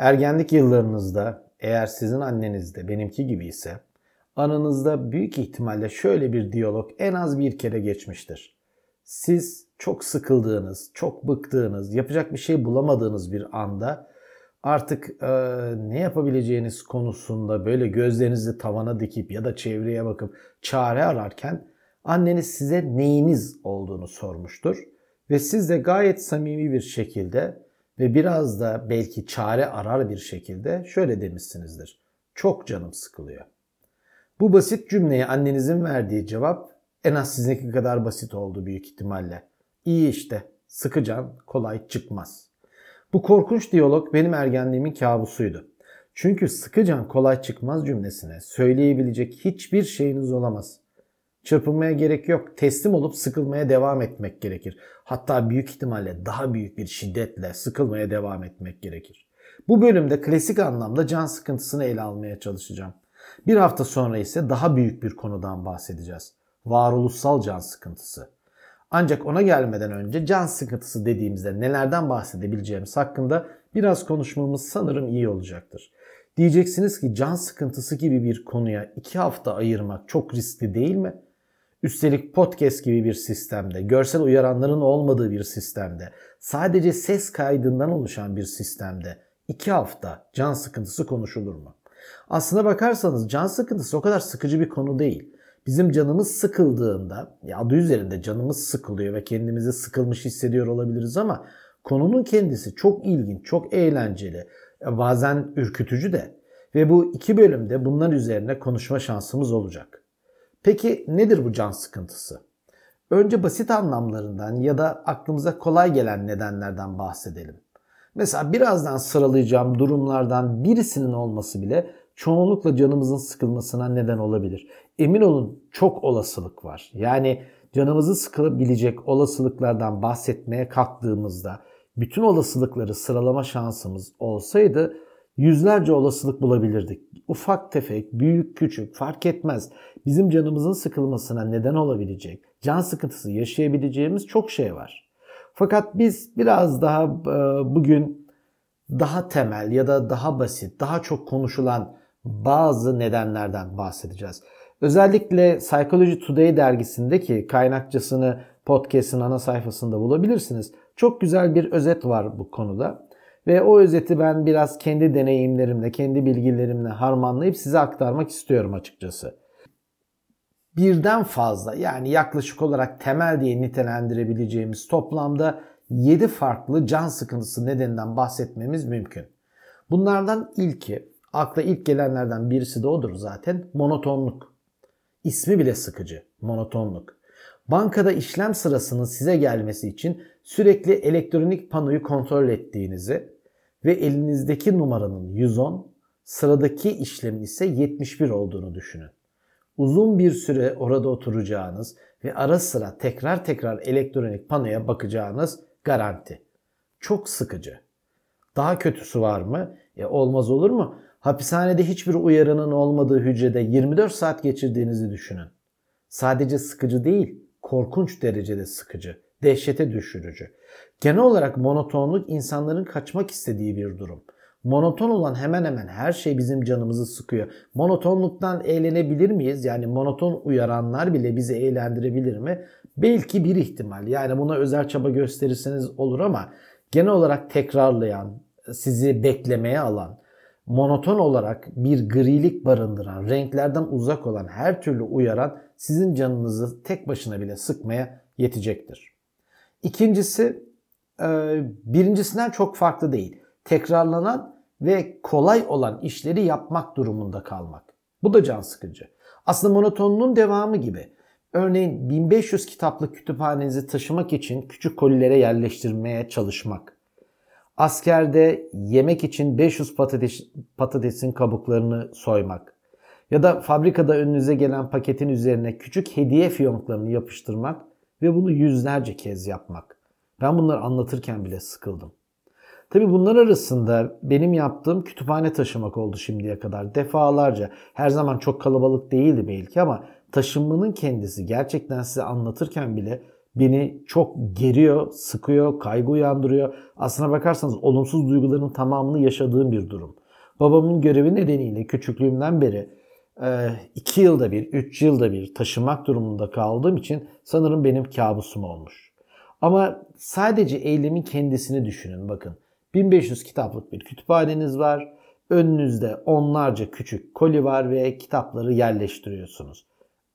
Ergenlik yıllarınızda eğer sizin anneniz de benimki gibi ise aranızda büyük ihtimalle şöyle bir diyalog en az bir kere geçmiştir. Siz çok sıkıldığınız, çok bıktığınız, yapacak bir şey bulamadığınız bir anda artık e, ne yapabileceğiniz konusunda böyle gözlerinizi tavana dikip ya da çevreye bakıp çare ararken anneniz size neyiniz olduğunu sormuştur. Ve siz de gayet samimi bir şekilde ve biraz da belki çare arar bir şekilde şöyle demişsinizdir. Çok canım sıkılıyor. Bu basit cümleye annenizin verdiği cevap en az sizinki kadar basit oldu büyük ihtimalle. İyi işte, sıkı can kolay çıkmaz. Bu korkunç diyalog benim ergenliğimin kabusuydu. Çünkü sıkı can kolay çıkmaz cümlesine söyleyebilecek hiçbir şeyiniz olamaz. Çırpınmaya gerek yok. Teslim olup sıkılmaya devam etmek gerekir. Hatta büyük ihtimalle daha büyük bir şiddetle sıkılmaya devam etmek gerekir. Bu bölümde klasik anlamda can sıkıntısını ele almaya çalışacağım. Bir hafta sonra ise daha büyük bir konudan bahsedeceğiz. Varoluşsal can sıkıntısı. Ancak ona gelmeden önce can sıkıntısı dediğimizde nelerden bahsedebileceğimiz hakkında biraz konuşmamız sanırım iyi olacaktır. Diyeceksiniz ki can sıkıntısı gibi bir konuya iki hafta ayırmak çok riskli değil mi? Üstelik podcast gibi bir sistemde, görsel uyaranların olmadığı bir sistemde, sadece ses kaydından oluşan bir sistemde iki hafta can sıkıntısı konuşulur mu? Aslına bakarsanız can sıkıntısı o kadar sıkıcı bir konu değil. Bizim canımız sıkıldığında, ya adı üzerinde canımız sıkılıyor ve kendimizi sıkılmış hissediyor olabiliriz ama konunun kendisi çok ilginç, çok eğlenceli, bazen ürkütücü de ve bu iki bölümde bunlar üzerine konuşma şansımız olacak. Peki nedir bu can sıkıntısı? Önce basit anlamlarından ya da aklımıza kolay gelen nedenlerden bahsedelim. Mesela birazdan sıralayacağım durumlardan birisinin olması bile çoğunlukla canımızın sıkılmasına neden olabilir. Emin olun çok olasılık var. Yani canımızı sıkılabilecek olasılıklardan bahsetmeye kalktığımızda bütün olasılıkları sıralama şansımız olsaydı yüzlerce olasılık bulabilirdik. Ufak tefek, büyük küçük fark etmez. Bizim canımızın sıkılmasına neden olabilecek, can sıkıntısı yaşayabileceğimiz çok şey var. Fakat biz biraz daha e, bugün daha temel ya da daha basit, daha çok konuşulan bazı nedenlerden bahsedeceğiz. Özellikle Psychology Today dergisindeki kaynakçasını podcast'ın ana sayfasında bulabilirsiniz. Çok güzel bir özet var bu konuda. Ve o özeti ben biraz kendi deneyimlerimle, kendi bilgilerimle harmanlayıp size aktarmak istiyorum açıkçası. Birden fazla yani yaklaşık olarak temel diye nitelendirebileceğimiz toplamda 7 farklı can sıkıntısı nedeninden bahsetmemiz mümkün. Bunlardan ilki, akla ilk gelenlerden birisi de odur zaten, monotonluk. İsmi bile sıkıcı, monotonluk. Bankada işlem sırasının size gelmesi için sürekli elektronik panoyu kontrol ettiğinizi ve elinizdeki numaranın 110, sıradaki işlemin ise 71 olduğunu düşünün. Uzun bir süre orada oturacağınız ve ara sıra tekrar tekrar elektronik panoya bakacağınız garanti. Çok sıkıcı. Daha kötüsü var mı? E olmaz olur mu? Hapishanede hiçbir uyarının olmadığı hücrede 24 saat geçirdiğinizi düşünün. Sadece sıkıcı değil, korkunç derecede sıkıcı, dehşete düşürücü. Genel olarak monotonluk insanların kaçmak istediği bir durum. Monoton olan hemen hemen her şey bizim canımızı sıkıyor. Monotonluktan eğlenebilir miyiz? Yani monoton uyaranlar bile bizi eğlendirebilir mi? Belki bir ihtimal. Yani buna özel çaba gösterirseniz olur ama genel olarak tekrarlayan, sizi beklemeye alan, monoton olarak bir grilik barındıran, renklerden uzak olan her türlü uyaran sizin canınızı tek başına bile sıkmaya yetecektir. İkincisi e, birincisinden çok farklı değil. Tekrarlanan ve kolay olan işleri yapmak durumunda kalmak. Bu da can sıkıcı. Aslında monotonluğun devamı gibi. Örneğin 1500 kitaplık kütüphanenizi taşımak için küçük kolilere yerleştirmeye çalışmak askerde yemek için 500 patates, patatesin kabuklarını soymak ya da fabrikada önünüze gelen paketin üzerine küçük hediye fiyonklarını yapıştırmak ve bunu yüzlerce kez yapmak. Ben bunları anlatırken bile sıkıldım. Tabi bunlar arasında benim yaptığım kütüphane taşımak oldu şimdiye kadar. Defalarca. Her zaman çok kalabalık değildi belki ama taşınmanın kendisi gerçekten size anlatırken bile beni çok geriyor, sıkıyor, kaygı uyandırıyor. Aslına bakarsanız olumsuz duyguların tamamını yaşadığım bir durum. Babamın görevi nedeniyle küçüklüğümden beri 2 yılda bir, 3 yılda bir taşımak durumunda kaldığım için sanırım benim kabusum olmuş. Ama sadece eylemin kendisini düşünün bakın. 1500 kitaplık bir kütüphaneniz var. Önünüzde onlarca küçük koli var ve kitapları yerleştiriyorsunuz.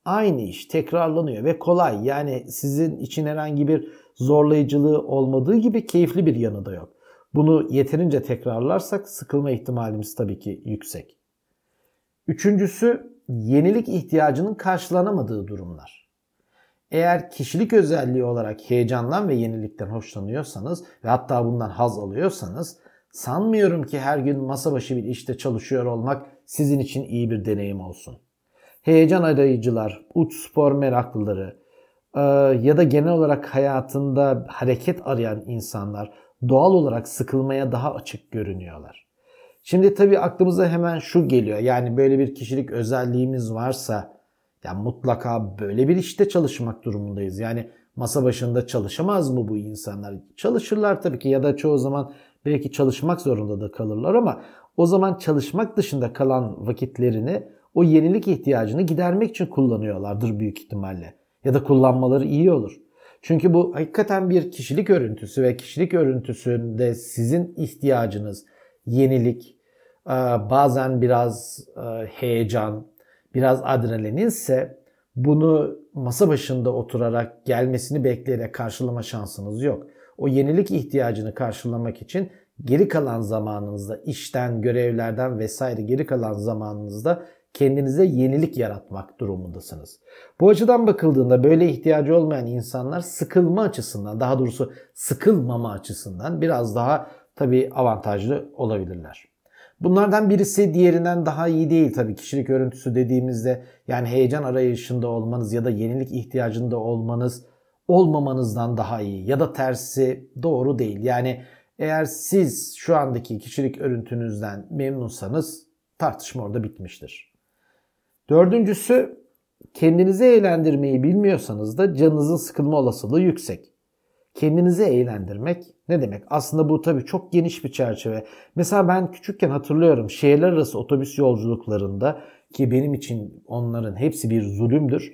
Aynı iş tekrarlanıyor ve kolay. Yani sizin için herhangi bir zorlayıcılığı olmadığı gibi keyifli bir yanı da yok. Bunu yeterince tekrarlarsak sıkılma ihtimalimiz tabii ki yüksek. Üçüncüsü yenilik ihtiyacının karşılanamadığı durumlar. Eğer kişilik özelliği olarak heyecandan ve yenilikten hoşlanıyorsanız ve hatta bundan haz alıyorsanız sanmıyorum ki her gün masa başı bir işte çalışıyor olmak sizin için iyi bir deneyim olsun. Heyecan arayıcılar, uç spor meraklıları e, ya da genel olarak hayatında hareket arayan insanlar doğal olarak sıkılmaya daha açık görünüyorlar. Şimdi tabii aklımıza hemen şu geliyor. Yani böyle bir kişilik özelliğimiz varsa ya mutlaka böyle bir işte çalışmak durumundayız. Yani masa başında çalışamaz mı bu insanlar? Çalışırlar tabii ki ya da çoğu zaman belki çalışmak zorunda da kalırlar ama o zaman çalışmak dışında kalan vakitlerini o yenilik ihtiyacını gidermek için kullanıyorlardır büyük ihtimalle. Ya da kullanmaları iyi olur. Çünkü bu hakikaten bir kişilik örüntüsü ve kişilik örüntüsünde sizin ihtiyacınız yenilik, e, bazen biraz e, heyecan, biraz adrenalinse bunu masa başında oturarak gelmesini bekleyerek karşılama şansınız yok. O yenilik ihtiyacını karşılamak için geri kalan zamanınızda işten, görevlerden vesaire geri kalan zamanınızda kendinize yenilik yaratmak durumundasınız. Bu açıdan bakıldığında böyle ihtiyacı olmayan insanlar sıkılma açısından, daha doğrusu sıkılmama açısından biraz daha tabii avantajlı olabilirler. Bunlardan birisi diğerinden daha iyi değil tabii kişilik örüntüsü dediğimizde yani heyecan arayışında olmanız ya da yenilik ihtiyacında olmanız olmamanızdan daha iyi ya da tersi doğru değil. Yani eğer siz şu andaki kişilik örüntünüzden memnunsanız tartışma orada bitmiştir. Dördüncüsü kendinizi eğlendirmeyi bilmiyorsanız da canınızın sıkılma olasılığı yüksek. Kendinizi eğlendirmek ne demek? Aslında bu tabii çok geniş bir çerçeve. Mesela ben küçükken hatırlıyorum şehirler arası otobüs yolculuklarında ki benim için onların hepsi bir zulümdür.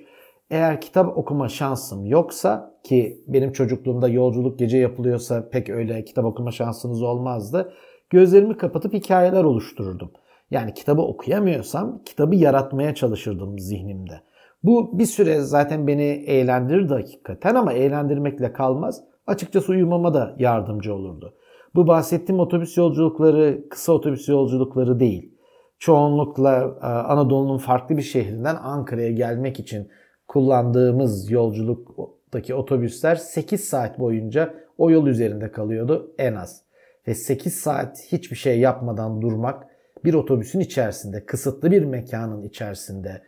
Eğer kitap okuma şansım yoksa ki benim çocukluğumda yolculuk gece yapılıyorsa pek öyle kitap okuma şansınız olmazdı. Gözlerimi kapatıp hikayeler oluştururdum. Yani kitabı okuyamıyorsam kitabı yaratmaya çalışırdım zihnimde. Bu bir süre zaten beni eğlendirirdi hakikaten ama eğlendirmekle kalmaz. Açıkçası uyumama da yardımcı olurdu. Bu bahsettiğim otobüs yolculukları kısa otobüs yolculukları değil. Çoğunlukla e, Anadolu'nun farklı bir şehrinden Ankara'ya gelmek için kullandığımız yolculuktaki otobüsler 8 saat boyunca o yol üzerinde kalıyordu en az. Ve 8 saat hiçbir şey yapmadan durmak bir otobüsün içerisinde, kısıtlı bir mekanın içerisinde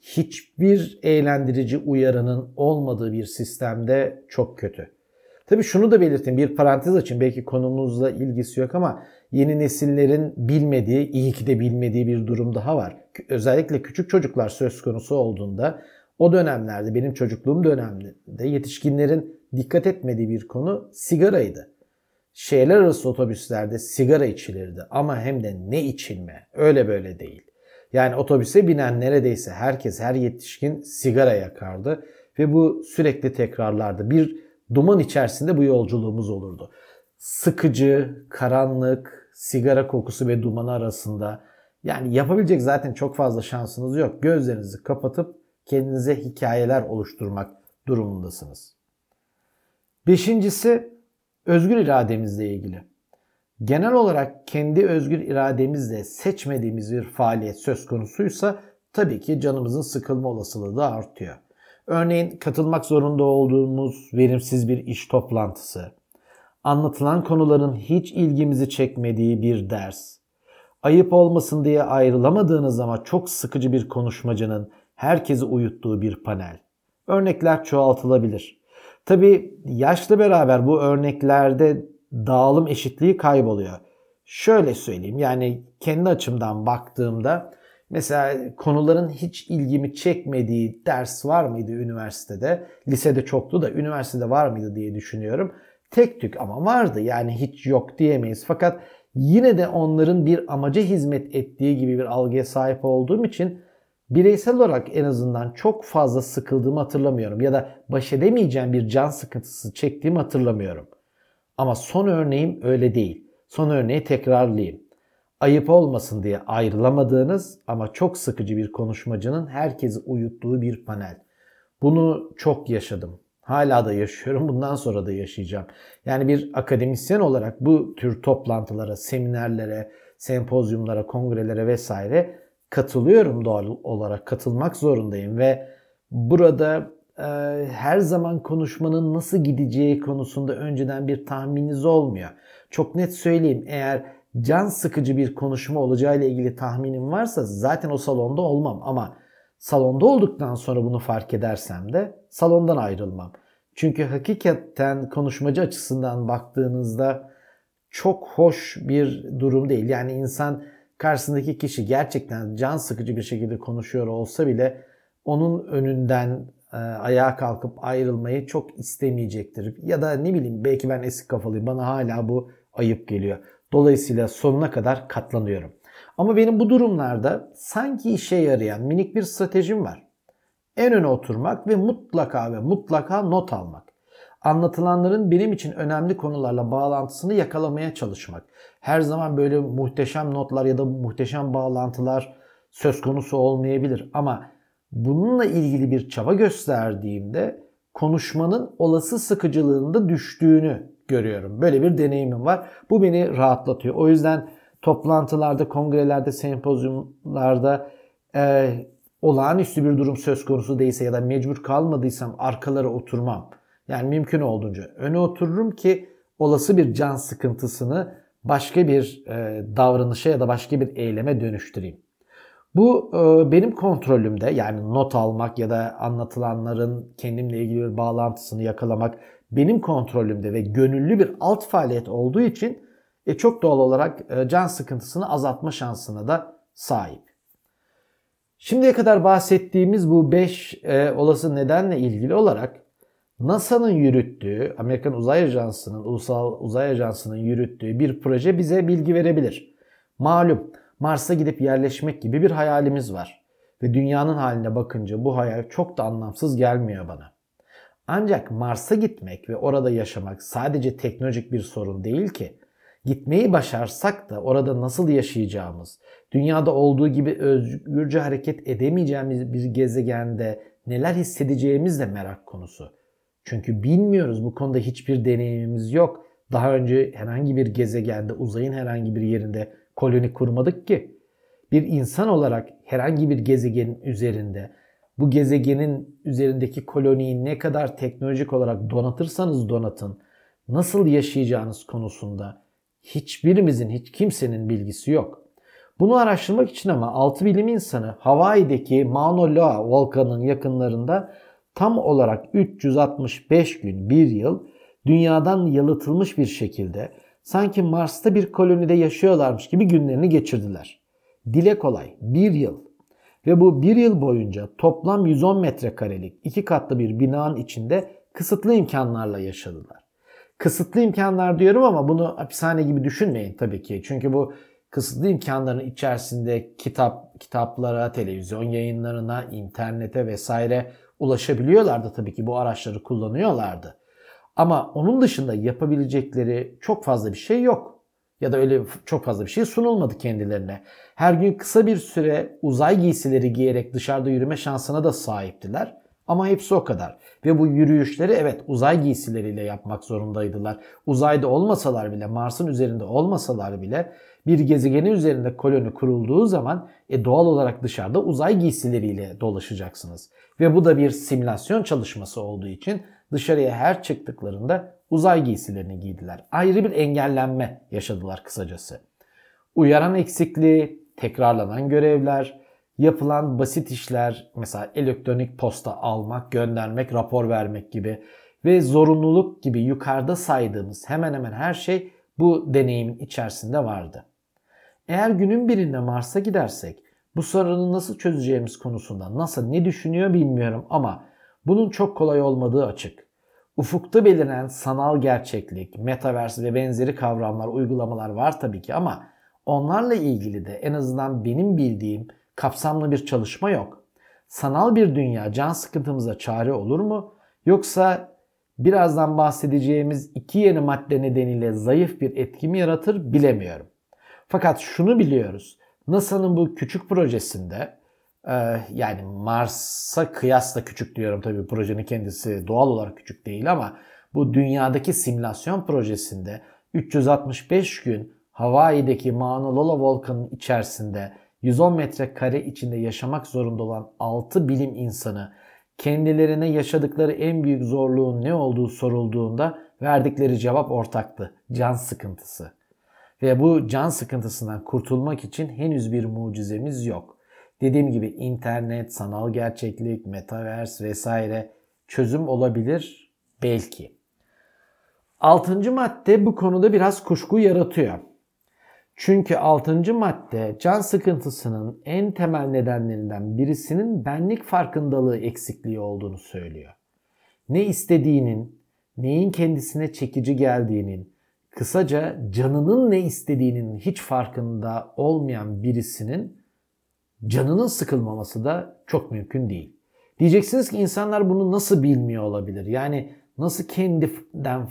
hiçbir eğlendirici uyarının olmadığı bir sistemde çok kötü. Tabi şunu da belirteyim bir parantez açın belki konumuzla ilgisi yok ama yeni nesillerin bilmediği, iyi ki de bilmediği bir durum daha var. Özellikle küçük çocuklar söz konusu olduğunda o dönemlerde benim çocukluğum döneminde yetişkinlerin dikkat etmediği bir konu sigaraydı şehirler arası otobüslerde sigara içilirdi ama hem de ne içilme öyle böyle değil. Yani otobüse binen neredeyse herkes her yetişkin sigara yakardı ve bu sürekli tekrarlardı. Bir duman içerisinde bu yolculuğumuz olurdu. Sıkıcı, karanlık, sigara kokusu ve dumanı arasında yani yapabilecek zaten çok fazla şansınız yok. Gözlerinizi kapatıp kendinize hikayeler oluşturmak durumundasınız. Beşincisi özgür irademizle ilgili. Genel olarak kendi özgür irademizle seçmediğimiz bir faaliyet söz konusuysa tabii ki canımızın sıkılma olasılığı da artıyor. Örneğin katılmak zorunda olduğumuz verimsiz bir iş toplantısı, anlatılan konuların hiç ilgimizi çekmediği bir ders, ayıp olmasın diye ayrılamadığınız ama çok sıkıcı bir konuşmacının herkesi uyuttuğu bir panel. Örnekler çoğaltılabilir. Tabi yaşla beraber bu örneklerde dağılım eşitliği kayboluyor. Şöyle söyleyeyim yani kendi açımdan baktığımda Mesela konuların hiç ilgimi çekmediği ders var mıydı üniversitede? Lisede çoktu da üniversitede var mıydı diye düşünüyorum. Tek tük ama vardı yani hiç yok diyemeyiz. Fakat yine de onların bir amaca hizmet ettiği gibi bir algıya sahip olduğum için bireysel olarak en azından çok fazla sıkıldığımı hatırlamıyorum. Ya da baş edemeyeceğim bir can sıkıntısı çektiğimi hatırlamıyorum. Ama son örneğim öyle değil. Son örneği tekrarlayayım. Ayıp olmasın diye ayrılamadığınız ama çok sıkıcı bir konuşmacının herkesi uyuttuğu bir panel. Bunu çok yaşadım. Hala da yaşıyorum. Bundan sonra da yaşayacağım. Yani bir akademisyen olarak bu tür toplantılara, seminerlere, sempozyumlara, kongrelere vesaire katılıyorum doğal olarak. Katılmak zorundayım ve burada e, her zaman konuşmanın nasıl gideceği konusunda önceden bir tahmininiz olmuyor. Çok net söyleyeyim eğer can sıkıcı bir konuşma olacağıyla ilgili tahminim varsa zaten o salonda olmam ama salonda olduktan sonra bunu fark edersem de salondan ayrılmam. Çünkü hakikaten konuşmacı açısından baktığınızda çok hoş bir durum değil. Yani insan karşısındaki kişi gerçekten can sıkıcı bir şekilde konuşuyor olsa bile onun önünden e, ayağa kalkıp ayrılmayı çok istemeyecektir. Ya da ne bileyim belki ben eski kafalıyım bana hala bu ayıp geliyor. Dolayısıyla sonuna kadar katlanıyorum. Ama benim bu durumlarda sanki işe yarayan minik bir stratejim var. En öne oturmak ve mutlaka ve mutlaka not almak. Anlatılanların benim için önemli konularla bağlantısını yakalamaya çalışmak. Her zaman böyle muhteşem notlar ya da muhteşem bağlantılar söz konusu olmayabilir ama bununla ilgili bir çaba gösterdiğimde konuşmanın olası sıkıcılığında düştüğünü görüyorum. Böyle bir deneyimim var. Bu beni rahatlatıyor. O yüzden toplantılarda, kongrelerde, sempozyumlarda e, olağanüstü bir durum söz konusu değilse ya da mecbur kalmadıysam arkalara oturmam. Yani mümkün olduğunca öne otururum ki olası bir can sıkıntısını başka bir e, davranışa ya da başka bir eyleme dönüştüreyim. Bu e, benim kontrolümde yani not almak ya da anlatılanların kendimle ilgili bir bağlantısını yakalamak benim kontrolümde ve gönüllü bir alt faaliyet olduğu için e, çok doğal olarak e, can sıkıntısını azaltma şansına da sahip. Şimdiye kadar bahsettiğimiz bu 5 e, olası nedenle ilgili olarak NASA'nın yürüttüğü, Amerikan Uzay Ajansı'nın, Ulusal Uzay Ajansı'nın yürüttüğü bir proje bize bilgi verebilir. Malum Mars'a gidip yerleşmek gibi bir hayalimiz var. Ve dünyanın haline bakınca bu hayal çok da anlamsız gelmiyor bana. Ancak Mars'a gitmek ve orada yaşamak sadece teknolojik bir sorun değil ki. Gitmeyi başarsak da orada nasıl yaşayacağımız, dünyada olduğu gibi özgürce hareket edemeyeceğimiz bir gezegende neler hissedeceğimiz de merak konusu. Çünkü bilmiyoruz bu konuda hiçbir deneyimimiz yok. Daha önce herhangi bir gezegende, uzayın herhangi bir yerinde koloni kurmadık ki. Bir insan olarak herhangi bir gezegenin üzerinde bu gezegenin üzerindeki koloniyi ne kadar teknolojik olarak donatırsanız donatın, nasıl yaşayacağınız konusunda hiçbirimizin, hiç kimsenin bilgisi yok. Bunu araştırmak için ama 6 bilim insanı Hawaii'deki Mauna Loa volkanının yakınlarında tam olarak 365 gün, bir yıl dünyadan yalıtılmış bir şekilde sanki Mars'ta bir kolonide yaşıyorlarmış gibi günlerini geçirdiler. Dile kolay bir yıl ve bu bir yıl boyunca toplam 110 metrekarelik iki katlı bir binanın içinde kısıtlı imkanlarla yaşadılar. Kısıtlı imkanlar diyorum ama bunu hapishane gibi düşünmeyin tabii ki. Çünkü bu kısıtlı imkanların içerisinde kitap, kitaplara, televizyon yayınlarına, internete vesaire ulaşabiliyorlardı tabii ki bu araçları kullanıyorlardı. Ama onun dışında yapabilecekleri çok fazla bir şey yok. Ya da öyle çok fazla bir şey sunulmadı kendilerine. Her gün kısa bir süre uzay giysileri giyerek dışarıda yürüme şansına da sahiptiler. Ama hepsi o kadar. Ve bu yürüyüşleri evet uzay giysileriyle yapmak zorundaydılar. Uzayda olmasalar bile, Mars'ın üzerinde olmasalar bile bir gezegenin üzerinde koloni kurulduğu zaman e, doğal olarak dışarıda uzay giysileriyle dolaşacaksınız. Ve bu da bir simülasyon çalışması olduğu için dışarıya her çıktıklarında uzay giysilerini giydiler. Ayrı bir engellenme yaşadılar kısacası. Uyaran eksikliği, tekrarlanan görevler, yapılan basit işler mesela elektronik posta almak, göndermek, rapor vermek gibi ve zorunluluk gibi yukarıda saydığımız hemen hemen her şey bu deneyimin içerisinde vardı. Eğer günün birinde Mars'a gidersek Bu sorunu nasıl çözeceğimiz konusunda NASA ne düşünüyor bilmiyorum ama bunun çok kolay olmadığı açık. Ufukta beliren sanal gerçeklik, metaverse ve benzeri kavramlar, uygulamalar var tabii ki ama onlarla ilgili de en azından benim bildiğim kapsamlı bir çalışma yok. Sanal bir dünya can sıkıntımıza çare olur mu? Yoksa birazdan bahsedeceğimiz iki yeni madde nedeniyle zayıf bir etki mi yaratır bilemiyorum. Fakat şunu biliyoruz. NASA'nın bu küçük projesinde e, yani Mars'a kıyasla küçük diyorum tabii projenin kendisi doğal olarak küçük değil ama bu dünyadaki simülasyon projesinde 365 gün Hawaii'deki Mauna Loa volkanının içerisinde 110 metrekare içinde yaşamak zorunda olan 6 bilim insanı kendilerine yaşadıkları en büyük zorluğun ne olduğu sorulduğunda verdikleri cevap ortaktı. Can sıkıntısı. Ve bu can sıkıntısından kurtulmak için henüz bir mucizemiz yok. Dediğim gibi internet, sanal gerçeklik, metaverse vesaire çözüm olabilir belki. Altıncı madde bu konuda biraz kuşku yaratıyor. Çünkü altıncı madde can sıkıntısının en temel nedenlerinden birisinin benlik farkındalığı eksikliği olduğunu söylüyor. Ne istediğinin, neyin kendisine çekici geldiğinin, kısaca canının ne istediğinin hiç farkında olmayan birisinin canının sıkılmaması da çok mümkün değil. Diyeceksiniz ki insanlar bunu nasıl bilmiyor olabilir? Yani nasıl kendinden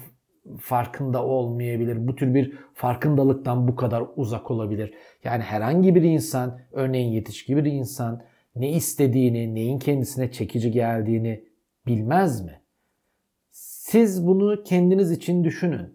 farkında olmayabilir. Bu tür bir farkındalıktan bu kadar uzak olabilir. Yani herhangi bir insan, örneğin yetişkin bir insan ne istediğini, neyin kendisine çekici geldiğini bilmez mi? Siz bunu kendiniz için düşünün.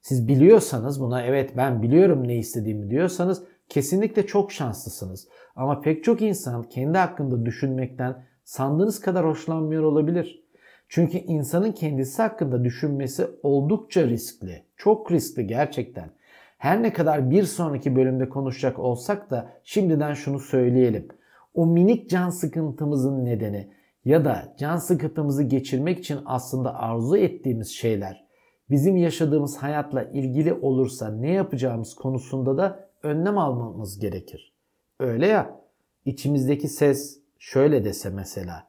Siz biliyorsanız buna evet ben biliyorum ne istediğimi diyorsanız kesinlikle çok şanslısınız. Ama pek çok insan kendi hakkında düşünmekten sandığınız kadar hoşlanmıyor olabilir. Çünkü insanın kendisi hakkında düşünmesi oldukça riskli. Çok riskli gerçekten. Her ne kadar bir sonraki bölümde konuşacak olsak da şimdiden şunu söyleyelim. O minik can sıkıntımızın nedeni ya da can sıkıntımızı geçirmek için aslında arzu ettiğimiz şeyler bizim yaşadığımız hayatla ilgili olursa ne yapacağımız konusunda da önlem almamız gerekir. Öyle ya içimizdeki ses şöyle dese mesela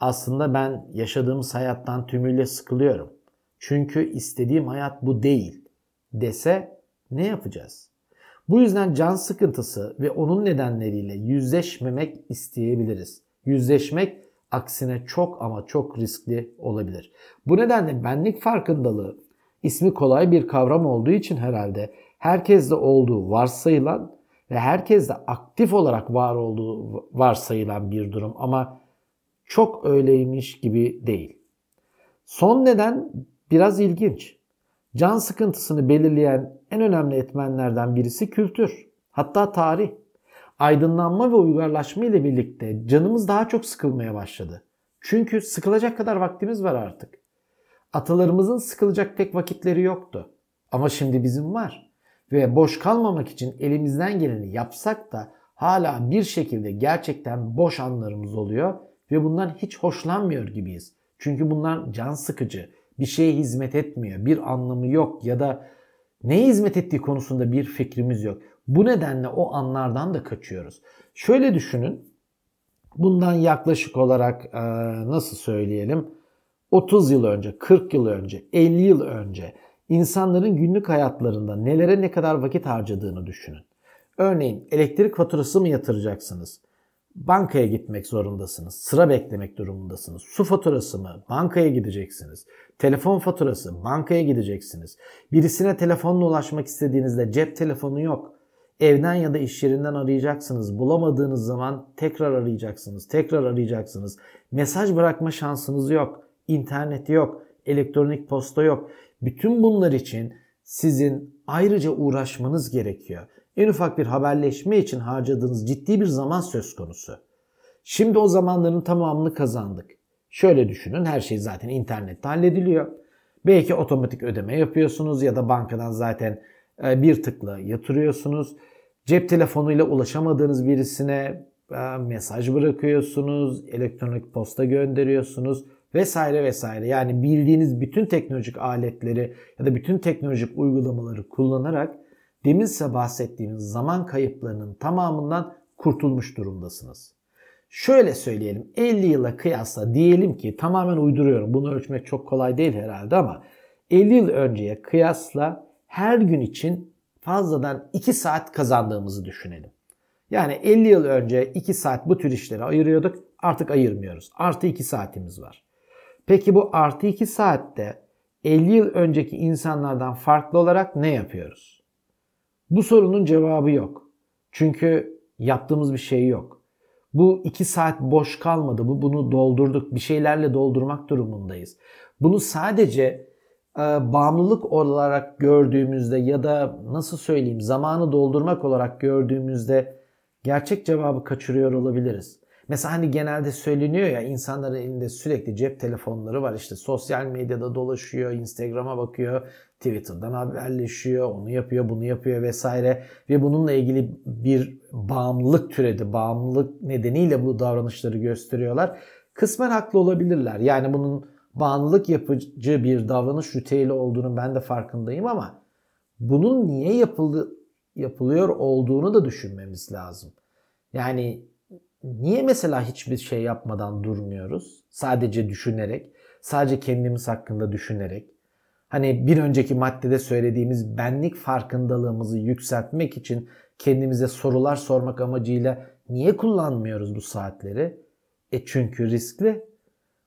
aslında ben yaşadığımız hayattan tümüyle sıkılıyorum. Çünkü istediğim hayat bu değil dese ne yapacağız? Bu yüzden can sıkıntısı ve onun nedenleriyle yüzleşmemek isteyebiliriz. Yüzleşmek aksine çok ama çok riskli olabilir. Bu nedenle benlik farkındalığı ismi kolay bir kavram olduğu için herhalde herkeste olduğu varsayılan ve herkeste aktif olarak var olduğu varsayılan bir durum ama çok öyleymiş gibi değil. Son neden biraz ilginç. Can sıkıntısını belirleyen en önemli etmenlerden birisi kültür, hatta tarih. Aydınlanma ve uygarlaşma ile birlikte canımız daha çok sıkılmaya başladı. Çünkü sıkılacak kadar vaktimiz var artık. Atalarımızın sıkılacak pek vakitleri yoktu. Ama şimdi bizim var. Ve boş kalmamak için elimizden geleni yapsak da hala bir şekilde gerçekten boş anlarımız oluyor ve bundan hiç hoşlanmıyor gibiyiz. Çünkü bunlar can sıkıcı, bir şeye hizmet etmiyor, bir anlamı yok ya da neye hizmet ettiği konusunda bir fikrimiz yok. Bu nedenle o anlardan da kaçıyoruz. Şöyle düşünün, bundan yaklaşık olarak nasıl söyleyelim 30 yıl önce, 40 yıl önce, 50 yıl önce insanların günlük hayatlarında nelere ne kadar vakit harcadığını düşünün. Örneğin elektrik faturası mı yatıracaksınız? bankaya gitmek zorundasınız. Sıra beklemek durumundasınız. Su faturası mı? Bankaya gideceksiniz. Telefon faturası, bankaya gideceksiniz. Birisine telefonla ulaşmak istediğinizde cep telefonu yok. Evden ya da iş yerinden arayacaksınız. Bulamadığınız zaman tekrar arayacaksınız. Tekrar arayacaksınız. Mesaj bırakma şansınız yok. İnternet yok. Elektronik posta yok. Bütün bunlar için sizin ayrıca uğraşmanız gerekiyor en ufak bir haberleşme için harcadığınız ciddi bir zaman söz konusu. Şimdi o zamanların tamamını kazandık. Şöyle düşünün her şey zaten internette hallediliyor. Belki otomatik ödeme yapıyorsunuz ya da bankadan zaten e, bir tıkla yatırıyorsunuz. Cep telefonuyla ulaşamadığınız birisine e, mesaj bırakıyorsunuz, elektronik posta gönderiyorsunuz vesaire vesaire. Yani bildiğiniz bütün teknolojik aletleri ya da bütün teknolojik uygulamaları kullanarak demin size bahsettiğimiz zaman kayıplarının tamamından kurtulmuş durumdasınız. Şöyle söyleyelim 50 yıla kıyasla diyelim ki tamamen uyduruyorum bunu ölçmek çok kolay değil herhalde ama 50 yıl önceye kıyasla her gün için fazladan 2 saat kazandığımızı düşünelim. Yani 50 yıl önce 2 saat bu tür işlere ayırıyorduk artık ayırmıyoruz. Artı 2 saatimiz var. Peki bu artı 2 saatte 50 yıl önceki insanlardan farklı olarak ne yapıyoruz? Bu sorunun cevabı yok. Çünkü yaptığımız bir şey yok. Bu 2 saat boş kalmadı. Bu bunu doldurduk. Bir şeylerle doldurmak durumundayız. Bunu sadece e, bağımlılık olarak gördüğümüzde ya da nasıl söyleyeyim zamanı doldurmak olarak gördüğümüzde gerçek cevabı kaçırıyor olabiliriz. Mesela hani genelde söyleniyor ya insanların elinde sürekli cep telefonları var. işte sosyal medyada dolaşıyor, Instagram'a bakıyor, Twitter'dan haberleşiyor, onu yapıyor, bunu yapıyor vesaire. Ve bununla ilgili bir bağımlılık türedi. Bağımlılık nedeniyle bu davranışları gösteriyorlar. Kısmen haklı olabilirler. Yani bunun bağımlılık yapıcı bir davranış ritüeli olduğunu ben de farkındayım ama bunun niye yapıldı, yapılıyor olduğunu da düşünmemiz lazım. Yani niye mesela hiçbir şey yapmadan durmuyoruz? Sadece düşünerek, sadece kendimiz hakkında düşünerek. Hani bir önceki maddede söylediğimiz benlik farkındalığımızı yükseltmek için kendimize sorular sormak amacıyla niye kullanmıyoruz bu saatleri? E çünkü riskli.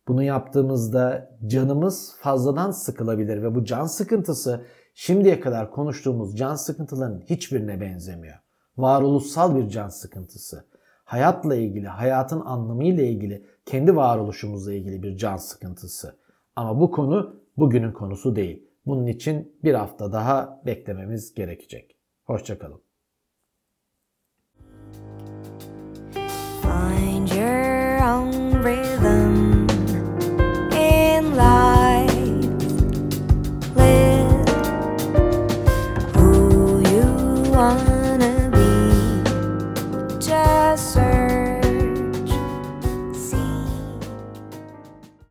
Bunu yaptığımızda canımız fazladan sıkılabilir ve bu can sıkıntısı şimdiye kadar konuştuğumuz can sıkıntılarının hiçbirine benzemiyor. Varoluşsal bir can sıkıntısı. Hayatla ilgili, hayatın anlamıyla ilgili, kendi varoluşumuzla ilgili bir can sıkıntısı. Ama bu konu bugünün konusu değil. Bunun için bir hafta daha beklememiz gerekecek. Hoşçakalın.